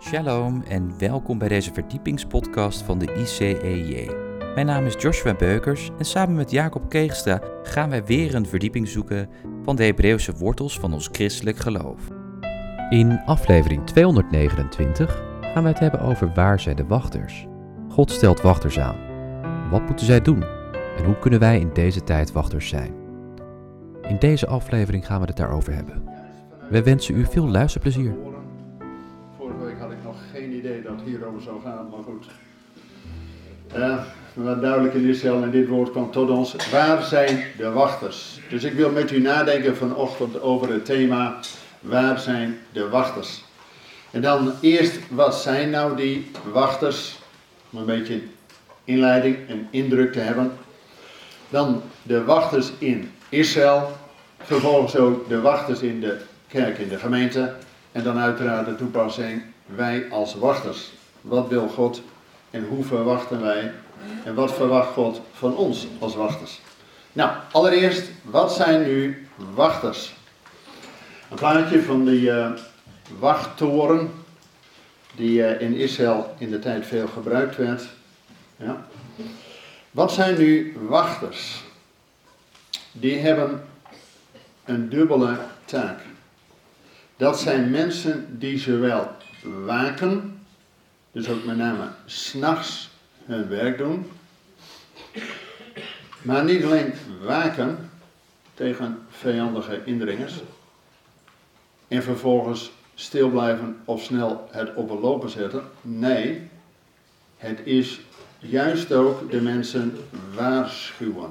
Shalom en welkom bij deze verdiepingspodcast van de ICEJ. Mijn naam is Joshua Beukers en samen met Jacob Keegstra gaan wij weer een verdieping zoeken van de Hebreeuwse wortels van ons christelijk geloof. In aflevering 229 gaan wij het hebben over waar zijn de wachters. God stelt wachters aan. Wat moeten zij doen? En hoe kunnen wij in deze tijd wachters zijn? In deze aflevering gaan we het daarover hebben. We wensen u veel luisterplezier. Hierover zou gaan, maar goed. Uh, wat duidelijk in Israël en dit woord kwam tot ons. Waar zijn de wachters? Dus ik wil met u nadenken vanochtend over het thema Waar zijn de wachters? En dan eerst, wat zijn nou die wachters? Om een beetje inleiding en indruk te hebben. Dan de wachters in Israël. Vervolgens ook de wachters in de kerk, in de gemeente. En dan uiteraard de toepassing, wij als wachters. Wat wil God en hoe verwachten wij? En wat verwacht God van ons als wachters? Nou, allereerst, wat zijn nu wachters? Een plaatje van die uh, wachttoren, die uh, in Israël in de tijd veel gebruikt werd. Ja. Wat zijn nu wachters? Die hebben een dubbele taak. Dat zijn mensen die zowel waken, dus ook met name s'nachts hun werk doen, maar niet alleen waken tegen vijandige indringers en vervolgens stil blijven of snel het op een lopen zetten. Nee, het is juist ook de mensen waarschuwen.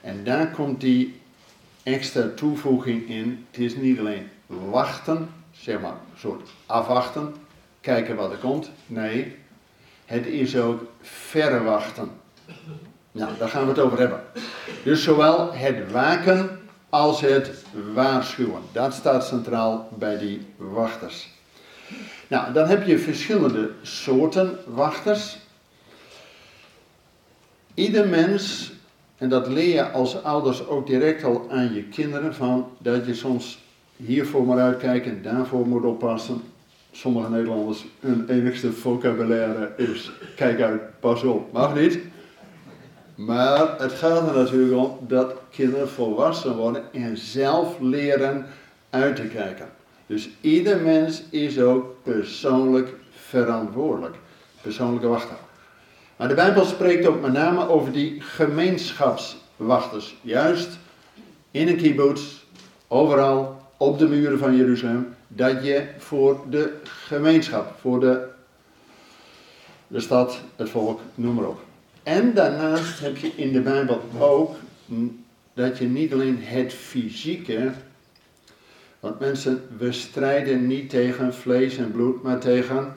En daar komt die extra toevoeging in. Het is niet alleen wachten, zeg maar, een soort afwachten, kijken wat er komt. Nee, het is ook verwachten. Nou, daar gaan we het over hebben. Dus zowel het waken als het waarschuwen. Dat staat centraal bij die wachters. Nou, dan heb je verschillende soorten wachters. Ieder mens, en dat leer je als ouders ook direct al aan je kinderen, van dat je soms hiervoor moet uitkijken en daarvoor moet oppassen. Sommige Nederlanders, hun enigste vocabulaire is, kijk uit, pas op, mag niet. Maar het gaat er natuurlijk om dat kinderen volwassen worden en zelf leren uit te kijken. Dus ieder mens is ook persoonlijk verantwoordelijk. Persoonlijke wachter. Maar de Bijbel spreekt ook met name over die gemeenschapswachters. Juist in een kibbutz, overal op de muren van Jeruzalem, dat je voor de gemeenschap, voor de, de stad, het volk, noem maar op. En daarnaast heb je in de Bijbel ook dat je niet alleen het fysieke, want mensen, we strijden niet tegen vlees en bloed, maar tegen.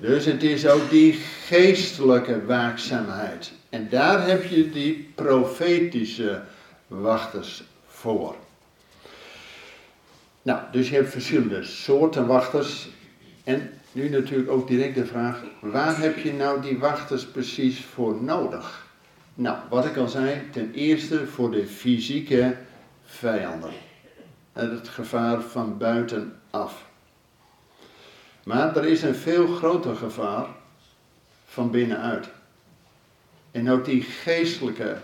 Dus het is ook die geestelijke waakzaamheid. En daar heb je die profetische wachters voor. Nou, dus je hebt verschillende soorten wachters. En nu natuurlijk ook direct de vraag, waar heb je nou die wachters precies voor nodig? Nou, wat ik al zei, ten eerste voor de fysieke vijanden. En het gevaar van buitenaf. Maar er is een veel groter gevaar van binnenuit. En ook die geestelijke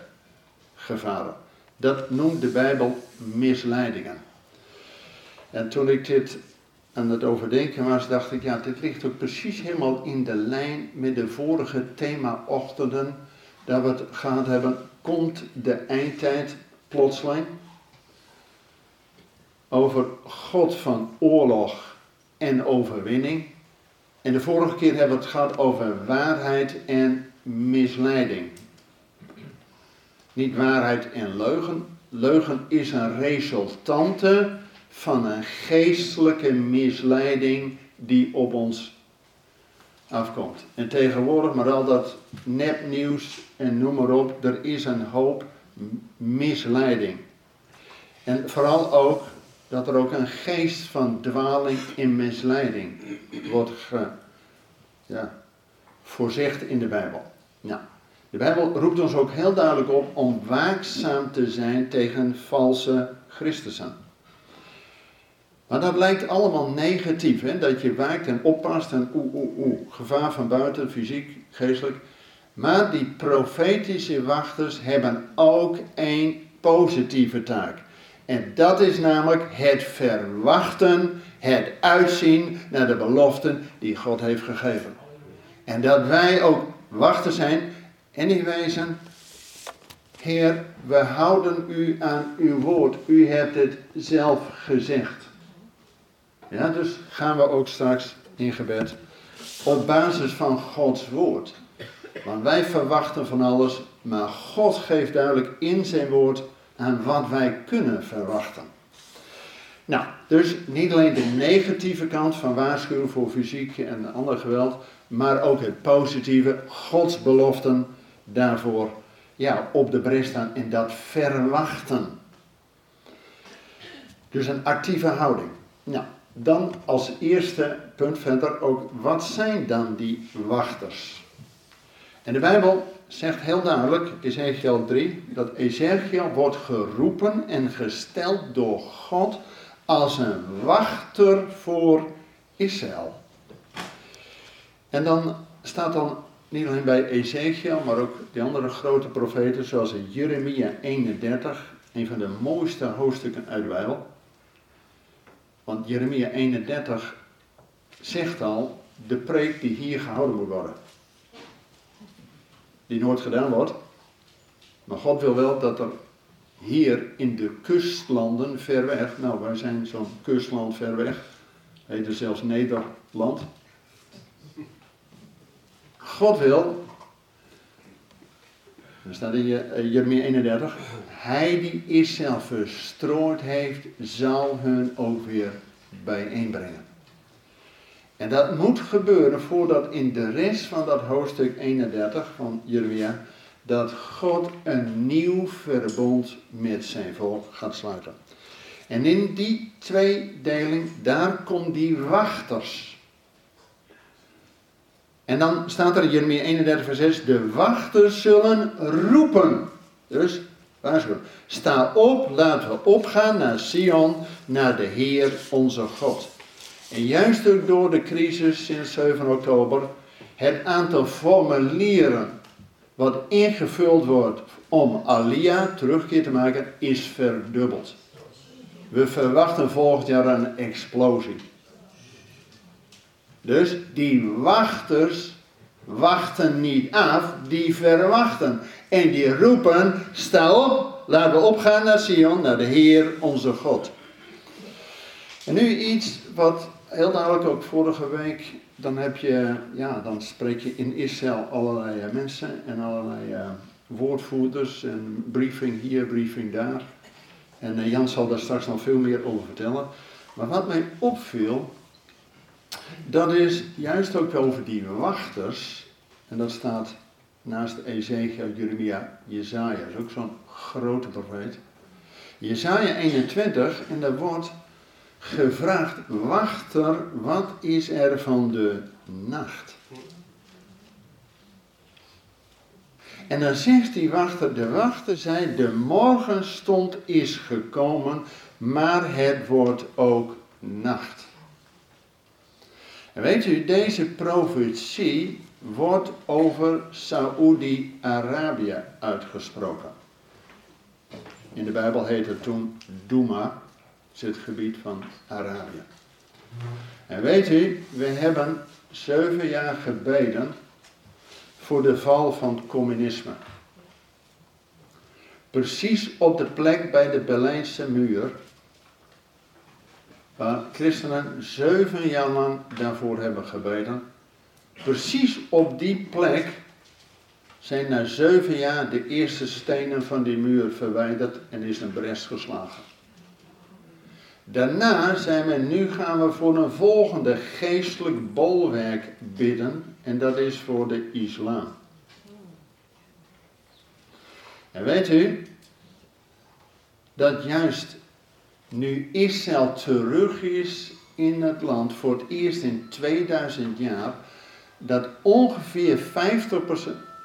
gevaren. Dat noemt de Bijbel misleidingen. En toen ik dit aan het overdenken was, dacht ik, ja, dit ligt ook precies helemaal in de lijn met de vorige thema-ochtenden, dat we het gehad hebben, komt de eindtijd plotseling over God van oorlog en overwinning. En de vorige keer hebben we het gehad over waarheid en misleiding. Niet waarheid en leugen. Leugen is een resultante van een geestelijke misleiding die op ons afkomt. En tegenwoordig, maar al dat nepnieuws en noem maar op, er is een hoop misleiding. En vooral ook dat er ook een geest van dwaling in misleiding wordt ge, ja, voorzegd in de Bijbel. Nou, de Bijbel roept ons ook heel duidelijk op om waakzaam te zijn tegen valse Christussen. Maar dat lijkt allemaal negatief, hè? dat je waakt en oppast en oeh, oeh, oeh, gevaar van buiten, fysiek, geestelijk. Maar die profetische wachters hebben ook een positieve taak. En dat is namelijk het verwachten, het uitzien naar de beloften die God heeft gegeven. En dat wij ook wachten zijn en die wijzen, Heer, we houden u aan uw woord. U hebt het zelf gezegd. Ja, dus gaan we ook straks in gebed op basis van Gods woord. Want wij verwachten van alles, maar God geeft duidelijk in zijn woord aan wat wij kunnen verwachten. Nou, dus niet alleen de negatieve kant van waarschuwen voor fysiek en ander geweld, maar ook het positieve, Gods beloften daarvoor ja, op de bres staan en dat verwachten. Dus een actieve houding. Nou, dan als eerste punt verder ook, wat zijn dan die wachters? En de Bijbel zegt heel duidelijk, Ezekiel 3, dat Ezekiel wordt geroepen en gesteld door God als een wachter voor Israël. En dan staat dan niet alleen bij Ezekiel, maar ook de andere grote profeten, zoals in Jeremia 31, een van de mooiste hoofdstukken uit de Bijbel. Want Jeremia 31 zegt al de preek die hier gehouden moet worden. Die nooit gedaan wordt. Maar God wil wel dat er hier in de kustlanden ver weg, nou wij zijn zo'n kustland ver weg, heet er zelfs Nederland. God wil, er staat in Jeremia 31, hij die Israël verstrooid heeft, zal hun ook weer bijeenbrengen. En dat moet gebeuren voordat in de rest van dat hoofdstuk 31 van Jeremia, dat God een nieuw verbond met zijn volk gaat sluiten. En in die tweedeling, daar komt die wachters. En dan staat er in Jeremia 31 vers 6, de wachters zullen roepen. Dus Waarschuwen. Sta op, laten we opgaan naar Sion, naar de Heer onze God. En juist ook door de crisis sinds 7 oktober, het aantal formulieren wat ingevuld wordt om Alia terugkeer te maken, is verdubbeld. We verwachten volgend jaar een explosie. Dus die wachters wachten niet af, die verwachten. En die roepen, sta op, laten we opgaan naar Sion, naar de Heer onze God. En nu iets wat heel duidelijk ook vorige week, dan heb je, ja, dan spreek je in Israël allerlei eh, mensen en allerlei uh, woordvoerders en briefing hier, briefing daar. En uh, Jan zal daar straks nog veel meer over vertellen. Maar wat mij opviel, dat is juist ook over die wachters, en dat staat naast Ezekiel, Jeremia, Jezaja, dat is ook zo'n grote profeet. Jezaja 21, en daar wordt gevraagd, wachter, wat is er van de nacht? En dan zegt die wachter, de wachter zei, de morgenstond is gekomen, maar het wordt ook nacht. En weet u, deze profetie wordt over Saoedi-Arabië uitgesproken. In de Bijbel heet het toen Douma, het gebied van Arabië. En weet u, we hebben zeven jaar gebeden voor de val van communisme. Precies op de plek bij de Berlijnse muur, waar christenen zeven jaar lang daarvoor hebben gebeden Precies op die plek zijn na zeven jaar de eerste stenen van die muur verwijderd en is een bres geslagen. Daarna zijn we, nu gaan we voor een volgende geestelijk bolwerk bidden en dat is voor de islam. En weet u, dat juist nu Israël terug is in het land voor het eerst in 2000 jaar, dat ongeveer 50%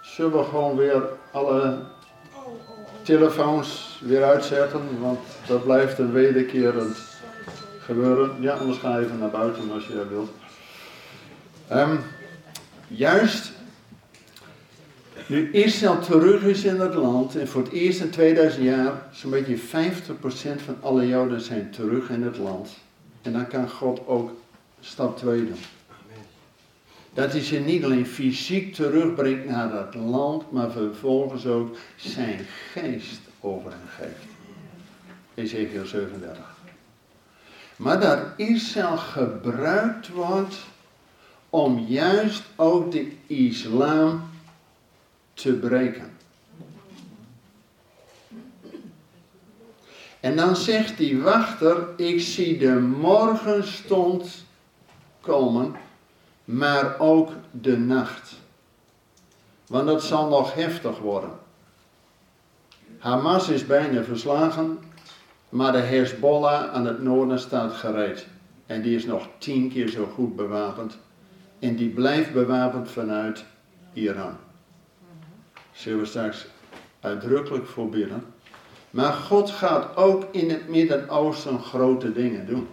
zullen we gewoon weer alle telefoons weer uitzetten, want dat blijft een wederkerend gebeuren. Ja, anders ga even naar buiten als je wilt. Ehm, juist nu Israël terug is in het land en voor het eerst in 2000 jaar zo'n beetje 50% van alle Joden zijn terug in het land. En dan kan God ook stap 2 doen. Dat hij ze niet alleen fysiek terugbrengt naar dat land, maar vervolgens ook zijn geest over hen geeft. Ezekiel 37. Maar dat Israël gebruikt wordt om juist ook de islam te breken. En dan zegt die wachter, ik zie de morgenstond komen, maar ook de nacht. Want dat zal nog heftig worden. Hamas is bijna verslagen, maar de Hezbollah aan het noorden staat gereed. En die is nog tien keer zo goed bewapend. En die blijft bewapend vanuit Iran. Zullen we straks uitdrukkelijk voor bidden. Maar God gaat ook in het Midden-Oosten grote dingen doen.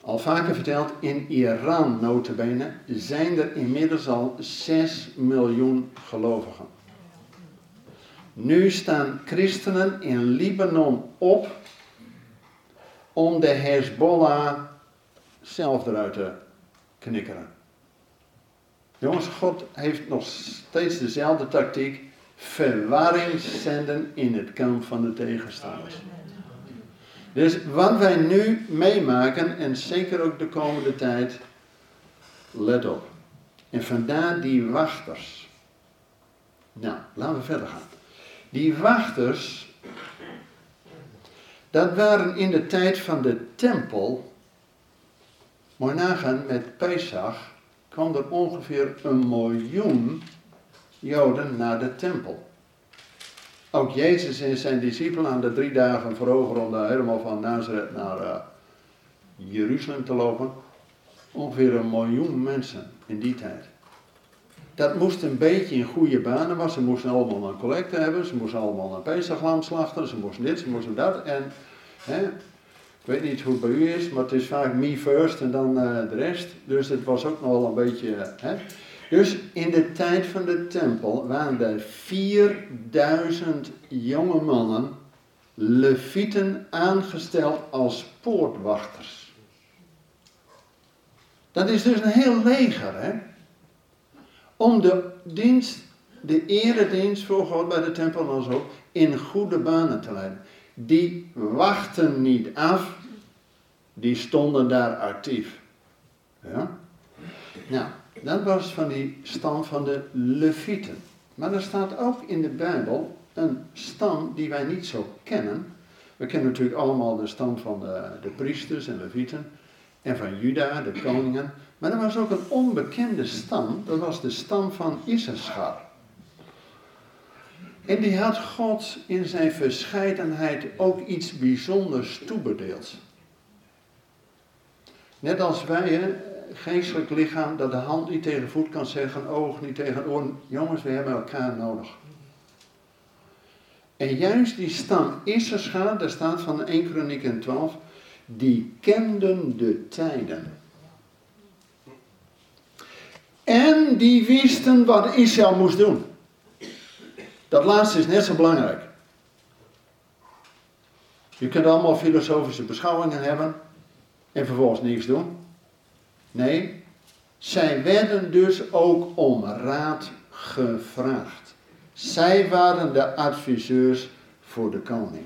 Al vaker verteld, in Iran notabene zijn er inmiddels al 6 miljoen gelovigen. Nu staan christenen in Libanon op om de Hezbollah zelf eruit te knikkeren. Jongens, God heeft nog steeds dezelfde tactiek. Verwarring zenden in het kamp van de tegenstanders. Dus wat wij nu meemaken, en zeker ook de komende tijd, let op. En vandaar die wachters. Nou, laten we verder gaan. Die wachters, dat waren in de tijd van de tempel, maar nagaan met Pesach, kwam er ongeveer een miljoen Joden naar de tempel. Ook Jezus en zijn discipelen aan de drie dagen voorover om daar helemaal van Nazareth naar uh, Jeruzalem te lopen. Ongeveer een miljoen mensen in die tijd. Dat moest een beetje in goede banen, maar ze moesten allemaal een collecte hebben, ze moesten allemaal een Pesachlam slachten, ze moesten dit, ze moesten dat. En hè, ik weet niet hoe het bij u is, maar het is vaak me first en dan uh, de rest. Dus het was ook nog wel een beetje. Hè. Dus in de tijd van de tempel waren er 4000 jonge mannen, levieten, aangesteld als poortwachters. Dat is dus een heel leger, hè? Om de dienst, de eredienst voor God bij de tempel en zo, in goede banen te leiden. Die wachten niet af, die stonden daar actief. Ja? Nou, dat was van die stam van de Levieten. Maar er staat ook in de Bijbel een stam die wij niet zo kennen. We kennen natuurlijk allemaal de stam van de, de priesters en Levieten. En van Juda, de koningen. Maar er was ook een onbekende stam. Dat was de stam van Issachar. En die had God in zijn verscheidenheid ook iets bijzonders toebedeeld. Net als wij, geestelijk lichaam, dat de hand niet tegen voet kan zeggen, oog niet tegen oor. Jongens, we hebben elkaar nodig. En juist die stam Issachar, daar staat van 1 Kroniek 12, die kenden de tijden. En die wisten wat Israël moest doen. Dat laatste is net zo belangrijk. Je kunt allemaal filosofische beschouwingen hebben en vervolgens niets doen. Nee, zij werden dus ook om raad gevraagd. Zij waren de adviseurs voor de koning.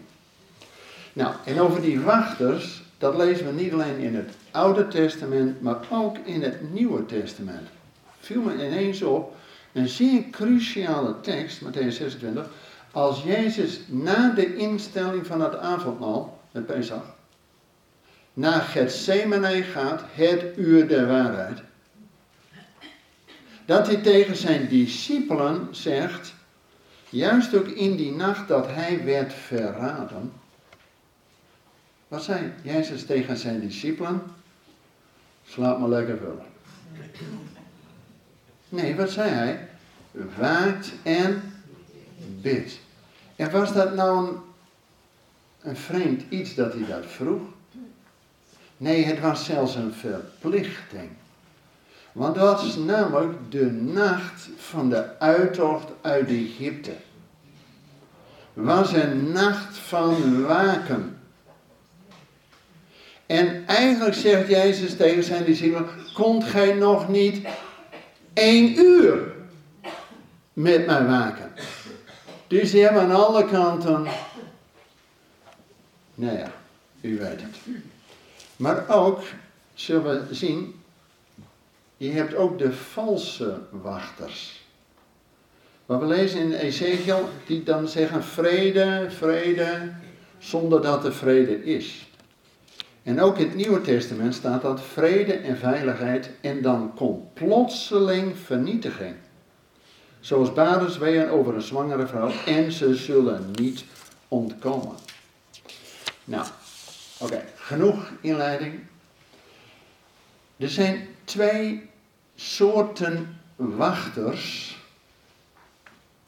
Nou, en over die wachters, dat lezen we niet alleen in het Oude Testament, maar ook in het Nieuwe Testament. Viel me ineens op een zeer cruciale tekst, Matthäus 26, als Jezus na de instelling van het avondmaal, het Pesach, naar Gethsemane gaat, het uur der waarheid. Dat hij tegen zijn discipelen zegt, juist ook in die nacht dat hij werd verraden. Wat zei Jezus tegen zijn discipelen? Slaap maar lekker vullen. Nee, wat zei hij? Waakt en bid. En was dat nou een, een vreemd iets dat hij dat vroeg? Nee, het was zelfs een verplichting. Want dat was namelijk de nacht van de uittocht uit Egypte. Was een nacht van waken. En eigenlijk zegt Jezus tegen zijn discipelen: Komt gij nog niet één uur met mij waken? Dus die hebben aan alle kanten. Nou ja, u weet het. Maar ook, zullen we zien, je hebt ook de valse wachters. Wat we lezen in Ezekiel, die dan zeggen vrede, vrede, zonder dat er vrede is. En ook in het Nieuwe Testament staat dat vrede en veiligheid en dan komt plotseling vernietiging. Zoals barensweeën over een zwangere vrouw en ze zullen niet ontkomen. Nou, oké, genoeg inleiding. Er zijn twee soorten wachters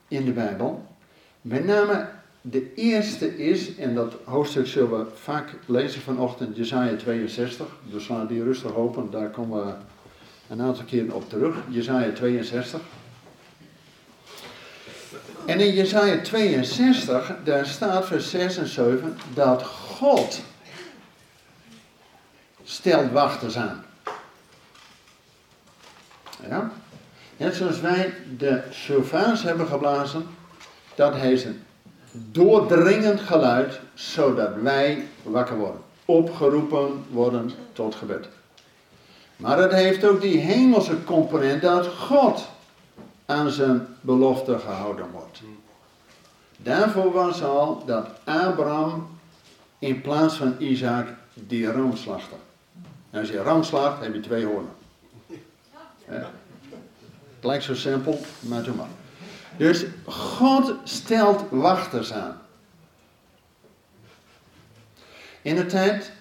in de Bijbel. Met name de eerste is, en dat hoofdstuk zullen we vaak lezen vanochtend, Jezaja 62. Dus slaan die rustig open, daar komen we een aantal keren op terug. Jezaja 62. En in Jezaja 62, daar staat vers 6 en 7, dat God stelt wachters aan. Ja? Net zoals wij de chauffeurs hebben geblazen, dat heeft een doordringend geluid, zodat wij wakker worden. Opgeroepen worden tot gebed. Maar het heeft ook die hemelse component dat God aan zijn belofte gehouden wordt. Daarvoor was al dat Abraham in plaats van Isaac die ram slachtte. Als je ram slacht, heb je twee hoornen. Het lijkt zo simpel, maar doe maar. Dus God stelt wachters aan. In de tijd,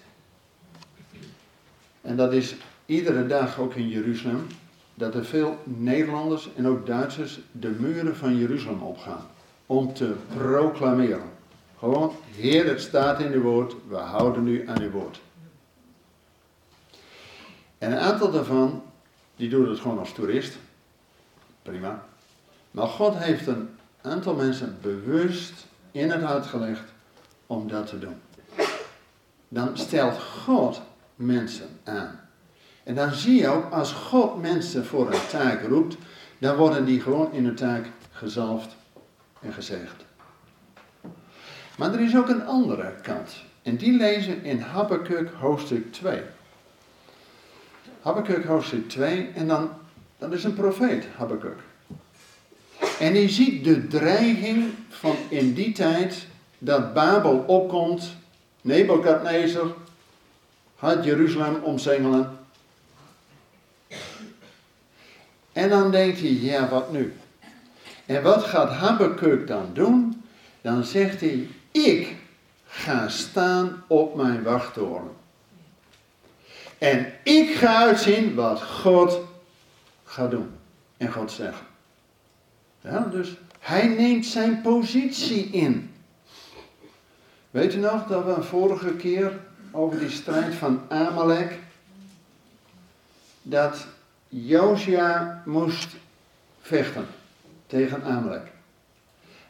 en dat is iedere dag ook in Jeruzalem, dat er veel Nederlanders en ook Duitsers de muren van Jeruzalem opgaan. Om te proclameren. Gewoon, Heer, het staat in uw woord, we houden nu aan uw woord. En een aantal daarvan die doet het gewoon als toerist. Prima. Maar God heeft een aantal mensen bewust in het hart gelegd om dat te doen. Dan stelt God mensen aan. En dan zie je ook, als God mensen voor een taak roept, dan worden die gewoon in een taak gezalfd en gezegd. Maar er is ook een andere kant. En die lezen in Habakkuk hoofdstuk 2. Habakkuk hoofdstuk 2 en dan, dat is een profeet, Habakkuk. En die ziet de dreiging van in die tijd dat Babel opkomt, Nebukadnezar gaat Jeruzalem omsingelen. En dan denkt hij, ja wat nu? En wat gaat Habakkuk dan doen? Dan zegt hij, ik ga staan op mijn wachttoren. En ik ga uitzien wat God gaat doen. En God zegt. Dus hij neemt zijn positie in. Weet u nog dat we een vorige keer over die strijd van Amalek, dat Josia moest vechten tegen Amalek.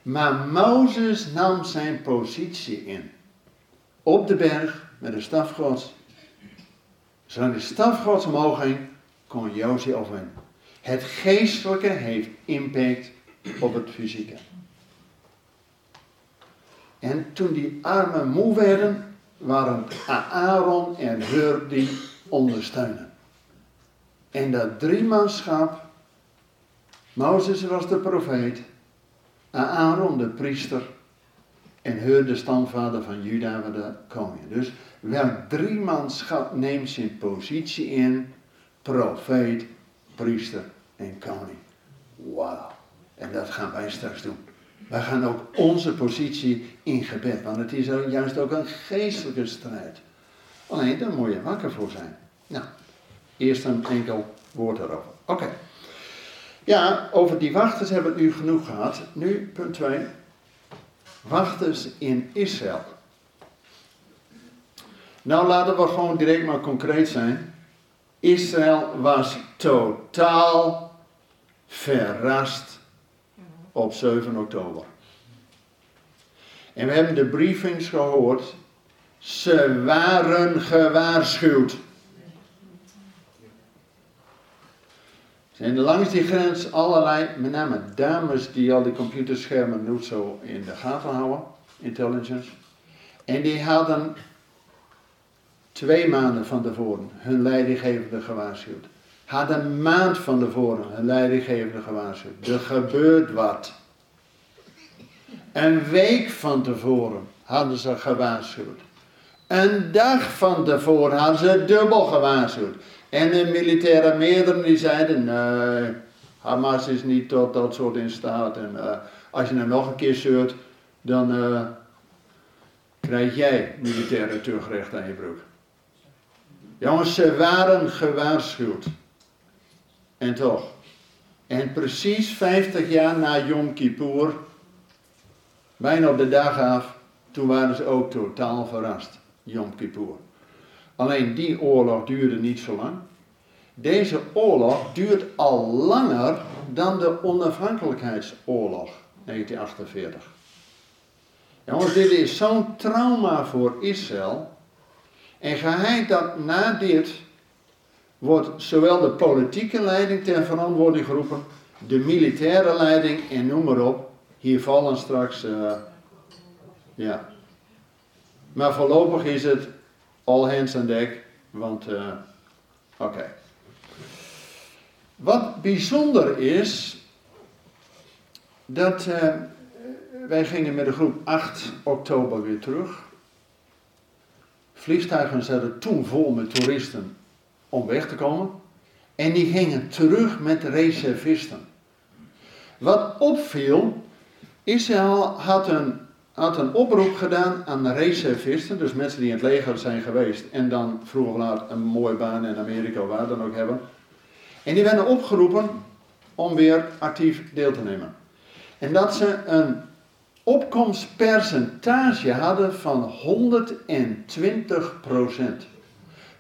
Maar Mozes nam zijn positie in. Op de berg met de staf gods Zolang de staf Gods omhoog ging, kon Josie overwinnen. Het geestelijke heeft impact op het fysieke. En toen die armen moe werden, waren Aaron en Hur die ondersteunen. En dat driemanschap, Mozes was de profeet, Aaron de priester en Hur de stamvader van Juda de koning. Dus Welk driemanschap neemt zijn positie in? Profeet, priester en koning. Wauw. En dat gaan wij straks doen. Wij gaan ook onze positie in gebed, want het is juist ook een geestelijke strijd. Alleen daar moet je wakker voor zijn. Nou, eerst een enkel woord erover. Oké. Ja, over die wachters hebben we nu genoeg gehad. Nu, punt 2. Wachters in Israël. Nou, laten we gewoon direct maar concreet zijn. Israël was totaal verrast op 7 oktober. En we hebben de briefings gehoord. Ze waren gewaarschuwd. En langs die grens allerlei, met name dames die al die computerschermen niet zo in de gaten houden, intelligence. En die hadden twee maanden van tevoren hun leidinggevende gewaarschuwd. Hadden een maand van tevoren hun leidinggevende gewaarschuwd. Er gebeurt wat. Een week van tevoren hadden ze gewaarschuwd. Een dag van tevoren hadden ze dubbel gewaarschuwd. En de militaire meerdere die zeiden, nee, Hamas is niet tot dat soort in staat. En uh, als je nou nog een keer zeurt, dan uh, krijg jij militaire terugrecht aan je broek. Jongens, ze waren gewaarschuwd. En toch. En precies 50 jaar na Yom Kippur, bijna op de dag af, toen waren ze ook totaal verrast. Yom Kippur. Alleen die oorlog duurde niet zo lang. Deze oorlog duurt al langer dan de onafhankelijkheidsoorlog 1948. Jongens, dit is zo'n trauma voor Israël. En geheid dat na dit wordt zowel de politieke leiding ter verantwoording geroepen, de militaire leiding en noem maar op. Hier vallen straks, uh, ja. Maar voorlopig is het all hands aan dek, want, uh, oké. Wat bijzonder is, dat uh, wij gingen met de groep 8 oktober weer terug. Vliegtuigen zaten toen vol met toeristen om weg te komen. En die gingen terug met reservisten. Wat opviel, Israël had een, had een oproep gedaan aan de reservisten, dus mensen die in het leger zijn geweest en dan vroeger laat een mooie baan in Amerika of waar dan ook hebben. En die werden opgeroepen om weer actief deel te nemen. En dat ze een opkomstpercentage hadden van 120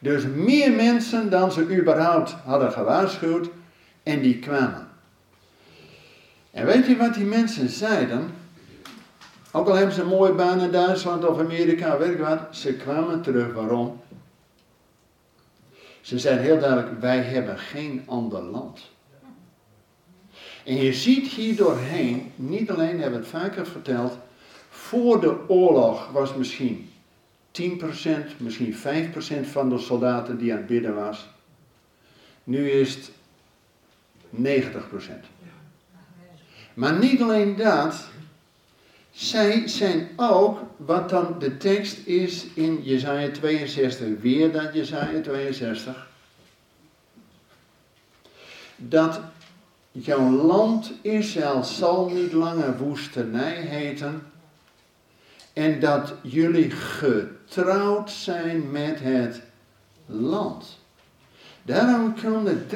Dus meer mensen dan ze überhaupt hadden gewaarschuwd en die kwamen. En weet je wat die mensen zeiden? Ook al hebben ze een mooie baan in Duitsland of Amerika, weet ik wat, ze kwamen terug. Waarom? Ze zeiden heel duidelijk, wij hebben geen ander land. En je ziet hier doorheen, niet alleen hebben we het vaker verteld, voor de oorlog was misschien 10%, misschien 5% van de soldaten die aan het bidden was. Nu is het 90%. Maar niet alleen dat, zij zijn ook, wat dan de tekst is in Jezaja 62, weer dat Jezaja 62, dat jouw land Israël zal niet langer woestenij heten en dat jullie getrouwd zijn met het land. Daarom komen 350.000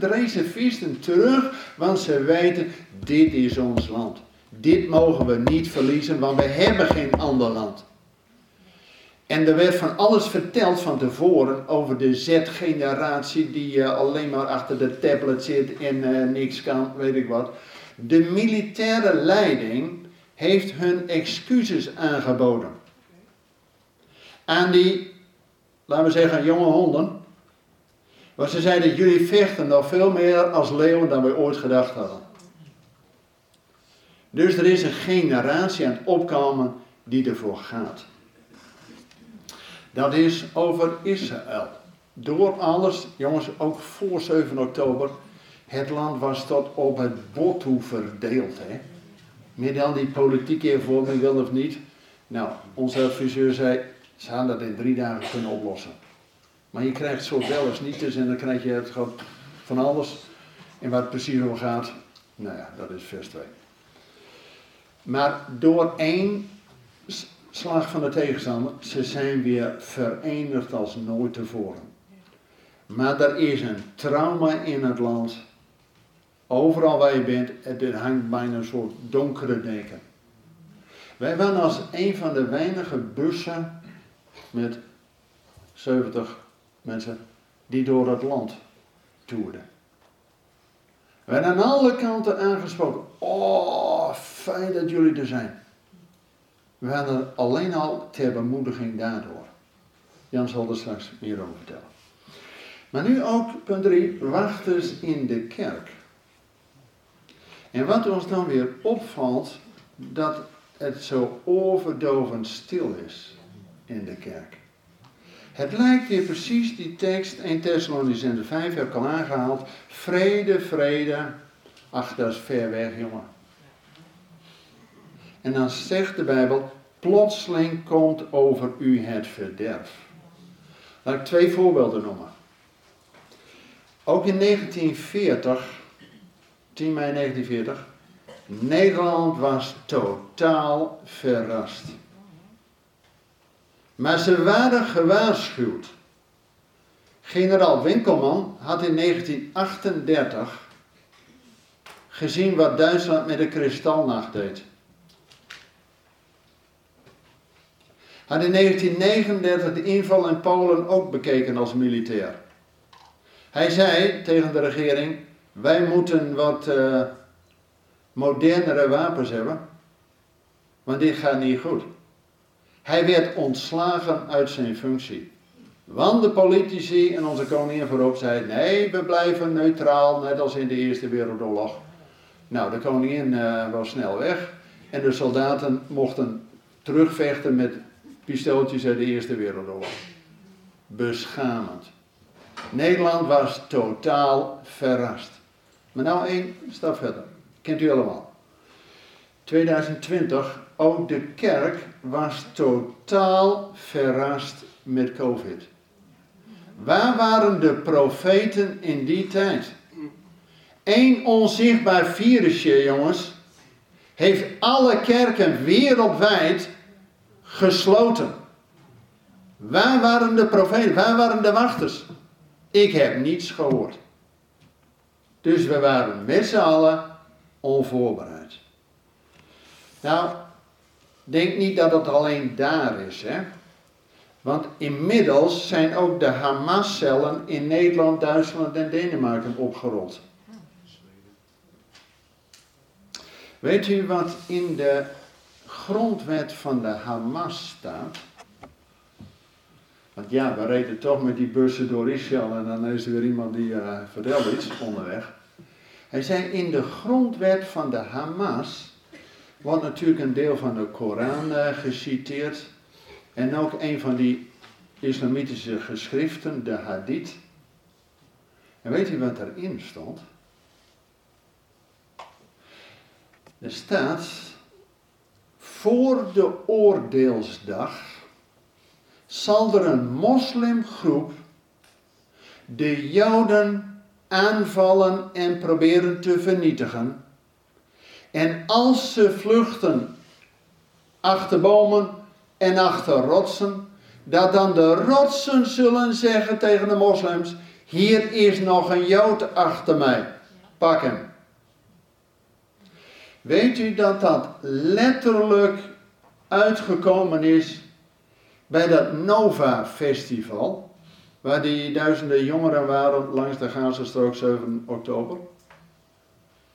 reservisten terug, want ze weten, dit is ons land. Dit mogen we niet verliezen, want we hebben geen ander land. En er werd van alles verteld van tevoren over de Z-generatie die uh, alleen maar achter de tablet zit en uh, niks kan, weet ik wat. De militaire leiding heeft hun excuses aangeboden. Aan die, laten we zeggen, jonge honden. Want ze zeiden, jullie vechten nog veel meer als leeuwen dan we ooit gedacht hadden. Dus er is een generatie aan het opkomen die ervoor gaat. Dat is over Israël. Door alles, jongens, ook voor 7 oktober, het land was tot op het bot toe verdeeld. Hè? Met al die politieke hervorming, wil of niet. Nou, onze adviseur zei, ze hadden dat in drie dagen kunnen oplossen. Maar je krijgt zo wel eens niet dus en dan krijg je het gewoon van alles. En waar het precies om gaat, nou ja, dat is vers 2. Maar door één slag van de tegenstander, ze zijn weer verenigd als nooit tevoren. Maar er is een trauma in het land. Overal waar je bent, er hangt bijna een soort donkere deken. Wij waren als een van de weinige bussen met 70 mensen die door het land toerden. We werden aan alle kanten aangesproken. Oh, fijn dat jullie er zijn. We hadden alleen al ter bemoediging daardoor. Jan zal er straks meer over vertellen. Maar nu ook, punt 3, wachters in de kerk. En wat ons dan weer opvalt, dat het zo overdovend stil is in de kerk. Het lijkt weer precies die tekst 1 Thessalonicense 5 heb ik al aangehaald. Vrede, vrede. Ach, dat is ver weg, jongen. En dan zegt de Bijbel, plotseling komt over u het verderf. Laat ik twee voorbeelden noemen. Ook in 1940, 10 mei 1940, Nederland was totaal verrast. Maar ze waren gewaarschuwd. Generaal Winkelman had in 1938 gezien wat Duitsland met de kristalnacht deed. Had in 1939 de inval in Polen ook bekeken als militair. Hij zei tegen de regering: Wij moeten wat uh, modernere wapens hebben, want dit gaat niet goed. Hij werd ontslagen uit zijn functie. Want de politici en onze koningin voorop zeiden: nee, we blijven neutraal, net als in de Eerste Wereldoorlog. Nou, de koningin uh, was snel weg en de soldaten mochten terugvechten met pistooltjes uit de Eerste Wereldoorlog. Beschamend. Nederland was totaal verrast. Maar nou één stap verder. Kent u allemaal. 2020, ook de kerk was totaal verrast met COVID. Waar waren de profeten in die tijd? Eén onzichtbaar virusje, jongens, heeft alle kerken wereldwijd gesloten. Waar waren de profeten? Waar waren de wachters? Ik heb niets gehoord. Dus we waren met z'n allen onvoorbereid. Nou, denk niet dat het alleen daar is, hè. Want inmiddels zijn ook de Hamas-cellen in Nederland, Duitsland en Denemarken opgerold. Weet u wat in de grondwet van de Hamas staat? Want ja, we reden toch met die bussen door Israël en dan is er weer iemand die uh, vertelt iets onderweg. Hij zei in de grondwet van de Hamas wordt natuurlijk een deel van de Koran uh, geciteerd en ook een van die islamitische geschriften, de Hadith. En weet u wat erin stond? Er staat, voor de oordeelsdag zal er een moslimgroep de Joden aanvallen en proberen te vernietigen. En als ze vluchten achter bomen en achter rotsen, dat dan de rotsen zullen zeggen tegen de moslims: Hier is nog een Jood achter mij, pak hem. Weet u dat dat letterlijk uitgekomen is bij dat Nova Festival, waar die duizenden jongeren waren langs de Gazastrook 7 oktober?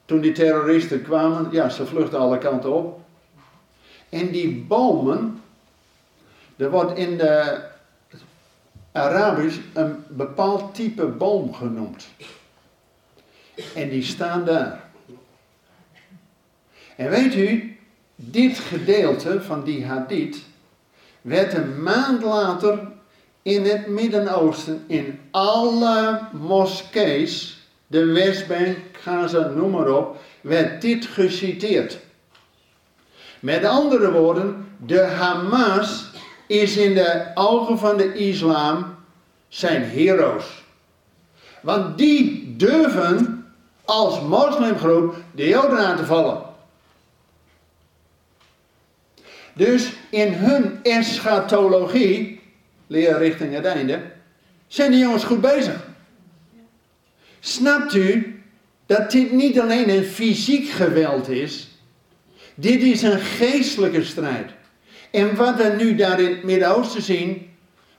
Toen die terroristen kwamen, ja, ze vluchten alle kanten op. En die bomen, er wordt in de Arabisch een bepaald type boom genoemd. En die staan daar. En weet u, dit gedeelte van die hadith werd een maand later in het Midden-Oosten in alle moskees, de Westbank, Gaza, noem maar op, werd dit geciteerd. Met andere woorden, de Hamas is in de ogen van de islam zijn heroes. Want die durven als moslimgroep de Joden aan te vallen. Dus in hun eschatologie, leer richting het einde, zijn die jongens goed bezig. Snapt u dat dit niet alleen een fysiek geweld is, dit is een geestelijke strijd. En wat we nu daar in het Midden-Oosten zien,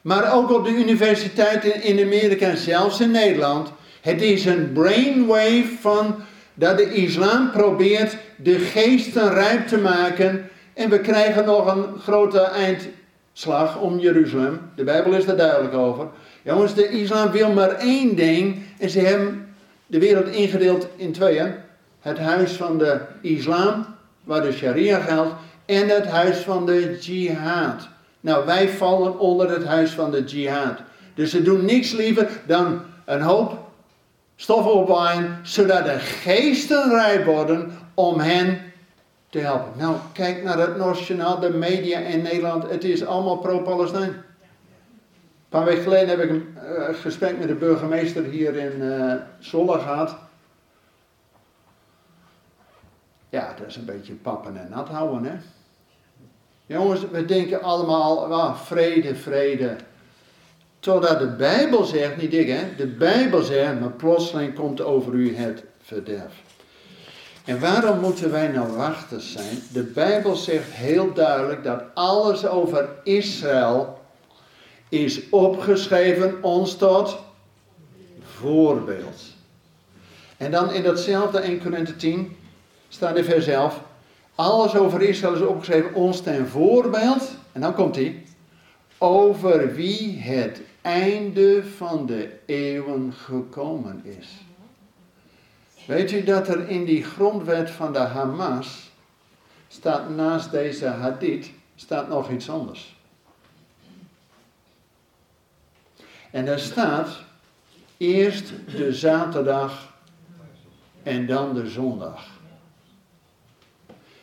maar ook op de universiteiten in Amerika zelfs in Nederland. Het is een brainwave van dat de islam probeert de geesten rijp te maken. En we krijgen nog een grote eindslag om Jeruzalem. De Bijbel is er duidelijk over. Jongens, de islam wil maar één ding. En ze hebben de wereld ingedeeld in tweeën. Het huis van de islam, waar de sharia geldt. En het huis van de jihad. Nou, wij vallen onder het huis van de jihad. Dus ze doen niks liever dan een hoop stof opwaaien, zodat de geesten rijp worden om hen te helpen. Nou, kijk naar het nationaal, de media in Nederland. Het is allemaal pro-Palestijn. Een paar weken geleden heb ik een uh, gesprek met de burgemeester hier in uh, Zwolle gehad. Ja, dat is een beetje pappen en nat houden, hè. Jongens, we denken allemaal, ah, vrede, vrede. Totdat de Bijbel zegt, niet ik hè, de Bijbel zegt, maar plotseling komt over u het verderf. En waarom moeten wij nou wachters zijn? De Bijbel zegt heel duidelijk dat alles over Israël is opgeschreven ons tot voorbeeld. En dan in datzelfde 1 Corinthië 10 staat in vers 11, alles over Israël is opgeschreven ons ten voorbeeld. En dan komt hij. Over wie het einde van de eeuwen gekomen is. Weet u dat er in die grondwet van de Hamas staat naast deze hadith staat nog iets anders. En daar staat eerst de zaterdag en dan de zondag.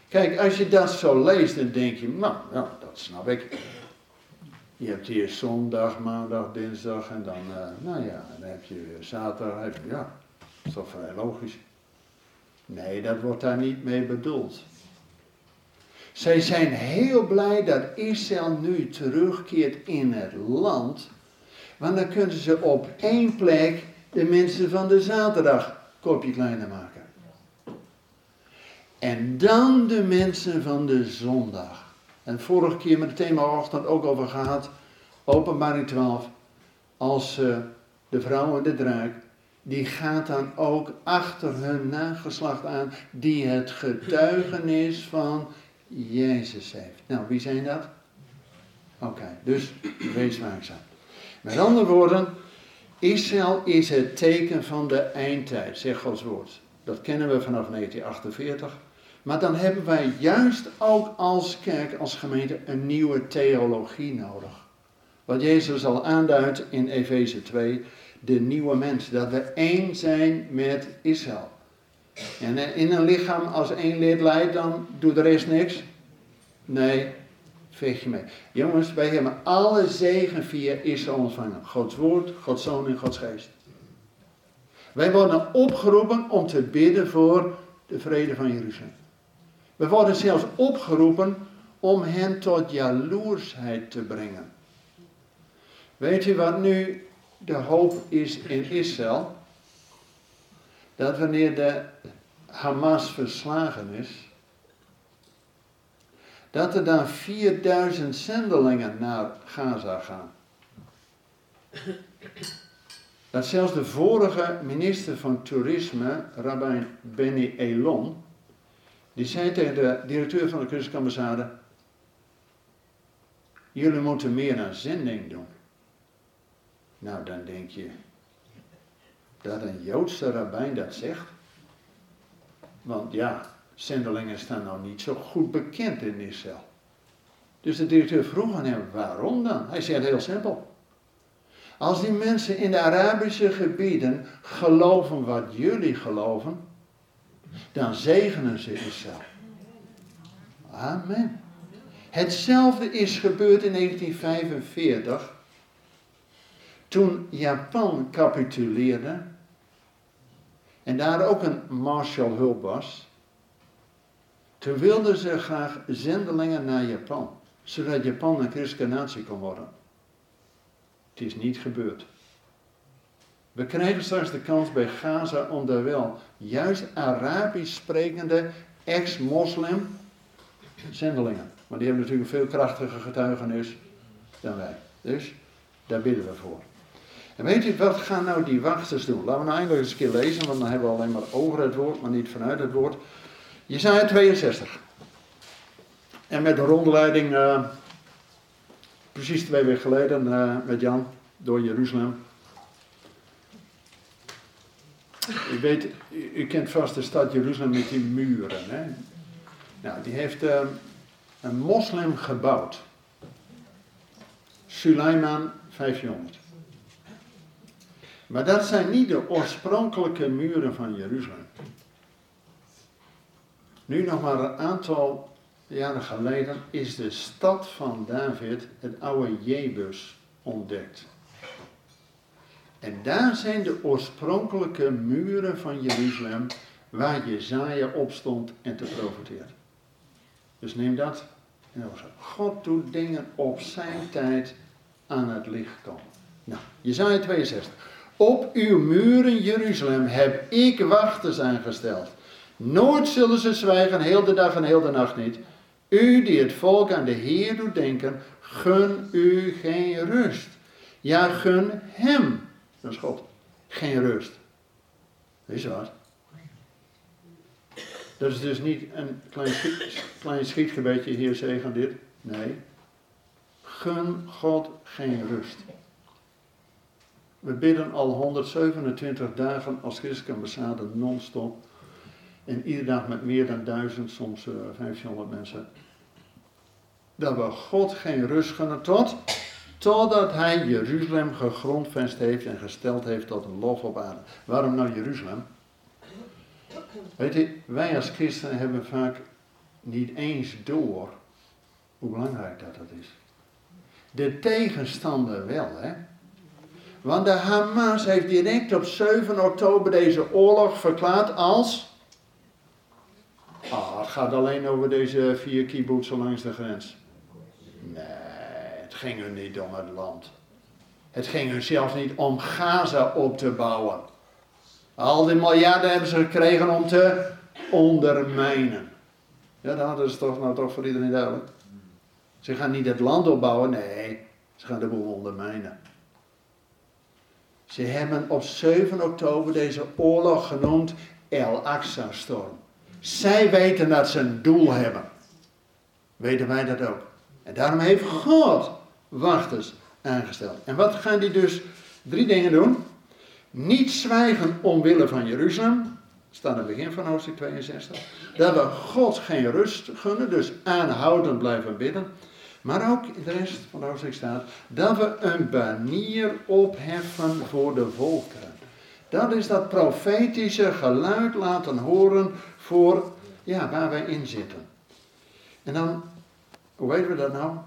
Kijk, als je dat zo leest, dan denk je, nou, ja, dat snap ik. Je hebt hier zondag, maandag, dinsdag en dan, uh, nou ja, dan heb je zaterdag, ja, is toch vrij logisch. Nee, dat wordt daar niet mee bedoeld. Zij zijn heel blij dat Israël nu terugkeert in het land, want dan kunnen ze op één plek de mensen van de zaterdag kopje kleiner maken. En dan de mensen van de zondag. En vorige keer met het thema ochtend ook over gehad. Openbaring 12. Als uh, de vrouw en de draak. Die gaat dan ook achter hun nageslacht aan. Die het getuigenis van Jezus heeft. Nou, wie zijn dat? Oké, dus wees waakzaam. Met andere woorden. Israël is het teken van de eindtijd, zegt Gods woord. Dat kennen we vanaf 1948. Maar dan hebben wij juist ook als kerk, als gemeente, een nieuwe theologie nodig. Wat Jezus al aanduidt in Efeze 2, de nieuwe mens. Dat we één zijn met Israël. En in een lichaam, als één lid leidt, dan doet de rest niks. Nee, veeg je mee. Jongens, wij hebben alle zegen via Israël ontvangen. Gods woord, Gods zoon en Gods geest. Wij worden opgeroepen om te bidden voor de vrede van Jeruzalem. We worden zelfs opgeroepen om hen tot jaloersheid te brengen. Weet u wat nu de hoop is in Israël? Dat wanneer de Hamas verslagen is, dat er dan 4000 zendelingen naar Gaza gaan. Dat zelfs de vorige minister van Toerisme, Rabbijn Benny Elon, die zei tegen de directeur van de Christelijke ambassade, jullie moeten meer aan zending doen. Nou, dan denk je, dat een Joodse rabbijn dat zegt. Want ja, zendelingen staan nou niet zo goed bekend in Israël. Dus de directeur vroeg aan hem, waarom dan? Hij zei heel simpel. Als die mensen in de Arabische gebieden geloven wat jullie geloven, dan zegenen ze Israël. Amen. Hetzelfde is gebeurd in 1945. Toen Japan capituleerde. En daar ook een Marshallhulp was. Toen wilden ze graag zendelingen naar Japan. Zodat Japan een christelijke natie kon worden. Het is niet gebeurd. We krijgen straks de kans bij Gaza om daar wel juist Arabisch sprekende ex-moslim zendelingen. Maar die hebben natuurlijk veel krachtiger getuigenis dan wij. Dus Daar bidden we voor. En weet u, wat gaan nou die wachters doen? Laten we nou eindelijk eens een keer lezen, want dan hebben we alleen maar over het woord, maar niet vanuit het woord. Jezaja 62. En met de rondleiding, uh, precies twee weken geleden, uh, met Jan, door Jeruzalem. U weet, u, kent vast de stad Jeruzalem met die muren. Hè? Nou, die heeft uh, een moslim gebouwd. Suleiman 500. Maar dat zijn niet de oorspronkelijke muren van Jeruzalem. Nu nog maar een aantal jaren geleden is de stad van David, het oude Jebus, ontdekt. En daar zijn de oorspronkelijke muren van Jeruzalem waar Jezaja op stond en te profiteren. Dus neem dat en God doet dingen op zijn tijd aan het licht komen. Nou, Jezaja 62. Op uw muren Jeruzalem heb ik wachters aangesteld. Nooit zullen ze zwijgen, heel de dag en heel de nacht niet. U die het volk aan de Heer doet denken, gun u geen rust. Ja, gun hem, dat is God, geen rust. Is wat? Dat is dus niet een klein, klein schietgebedje hier zeggen dit. Nee. Gun God geen rust. We bidden al 127 dagen als christelijke ambassade non-stop. En iedere dag met meer dan duizend, soms uh, eh, 1500 mensen. Dat we God geen rust gunnen tot, totdat hij Jeruzalem gegrondvest heeft en gesteld heeft tot een lof op aarde. Waarom nou Jeruzalem? Weet je, wij als christenen hebben vaak niet eens door hoe belangrijk dat, dat is. De tegenstander wel, hè. Want de Hamas heeft direct op 7 oktober deze oorlog verklaard als... Ah, het gaat alleen over deze vier kibbutzen langs de grens. Nee, het ging hun niet om het land. Het ging hun zelfs niet om Gaza op te bouwen. Al die miljarden hebben ze gekregen om te ondermijnen. Ja, dat is toch nou toch voor iedereen duidelijk. Ze gaan niet het land opbouwen, nee, ze gaan de boel ondermijnen. Ze hebben op 7 oktober deze oorlog genoemd El Aqsa-storm. Zij weten dat ze een doel hebben. Weten wij dat ook. En daarom heeft God wachters aangesteld. En wat gaan die dus? Drie dingen doen. Niet zwijgen omwille van Jeruzalem. Staat aan het begin van hoofdstuk 62. Dat we God geen rust gunnen, dus aanhoudend blijven bidden. Maar ook de rest van de hoofdstuk staat dat we een banier opheffen voor de volkeren. Dat is dat profetische geluid laten horen voor ja, waar wij in zitten. En dan, hoe weten we dat nou?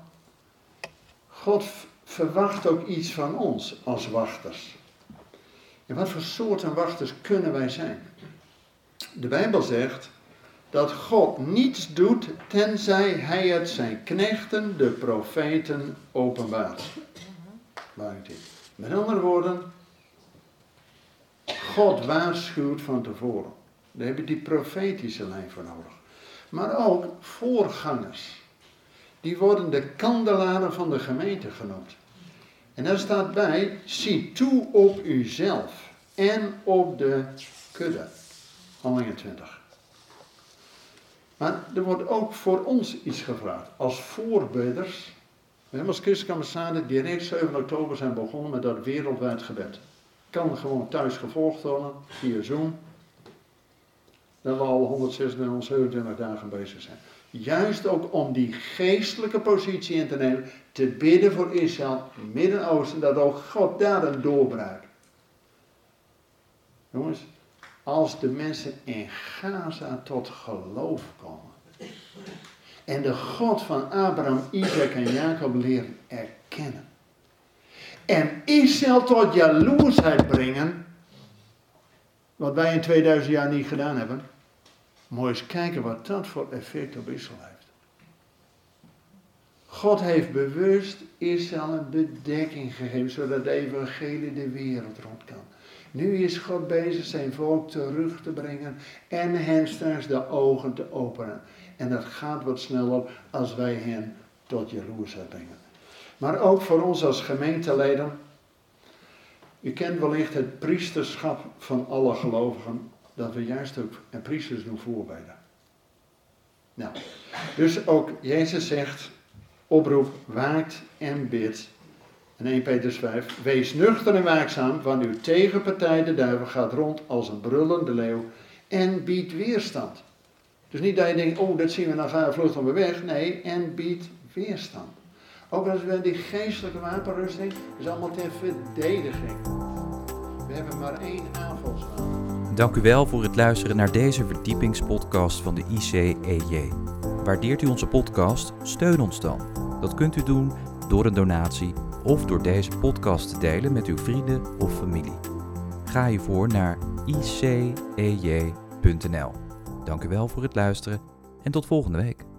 God verwacht ook iets van ons als wachters. En wat voor soorten wachters kunnen wij zijn? De Bijbel zegt dat God niets doet tenzij hij het zijn knechten, de profeten, openbaart. Met andere woorden, God waarschuwt van tevoren. Daar heb je die profetische lijn voor nodig. Maar ook voorgangers. Die worden de kandelaren van de gemeente genoemd. En daar staat bij, zie toe op uzelf en op de kudde. Handelingen 20. Maar er wordt ook voor ons iets gevraagd. Als voorbeders. We hebben als ambassade direct 7 oktober zijn begonnen met dat wereldwijd gebed. Kan gewoon thuis gevolgd worden via Zoom. Dat we al 126, dagen bezig zijn. Juist ook om die geestelijke positie in te nemen. Te bidden voor Israël, Midden-Oosten. Dat ook God daar een doorbraak. Jongens, als de mensen in Gaza tot geloof komen. En de God van Abraham, Isaac en Jacob leren erkennen. En Israël tot jaloersheid brengen. Wat wij in 2000 jaar niet gedaan hebben. Mooi eens kijken wat dat voor effect op Israël heeft. God heeft bewust Israël een bedekking gegeven, zodat de evangelie de wereld rond kan. Nu is God bezig zijn volk terug te brengen en hen straks de ogen te openen. En dat gaat wat sneller als wij hen tot jaloersheid brengen. Maar ook voor ons als gemeenteleden. U kent wellicht het priesterschap van alle gelovigen, dat we juist ook en priesters doen voorbijden. Nou, dus ook Jezus zegt, oproep, waakt en bid. En 1 Petrus 5, wees nuchter en waakzaam, want uw tegenpartij, de duivel, gaat rond als een brullende leeuw en biedt weerstand. Dus niet dat je denkt, oh dat zien we, dan gaan we vluchten we weg. Nee, en biedt weerstand. Ook als we die geestelijke wapenrusting, is allemaal ter verdediging. We hebben maar één aanvalswapen. Dank u wel voor het luisteren naar deze verdiepingspodcast van de ICEJ. Waardeert u onze podcast? Steun ons dan. Dat kunt u doen door een donatie of door deze podcast te delen met uw vrienden of familie. Ga hiervoor naar icej.nl. Dank u wel voor het luisteren en tot volgende week.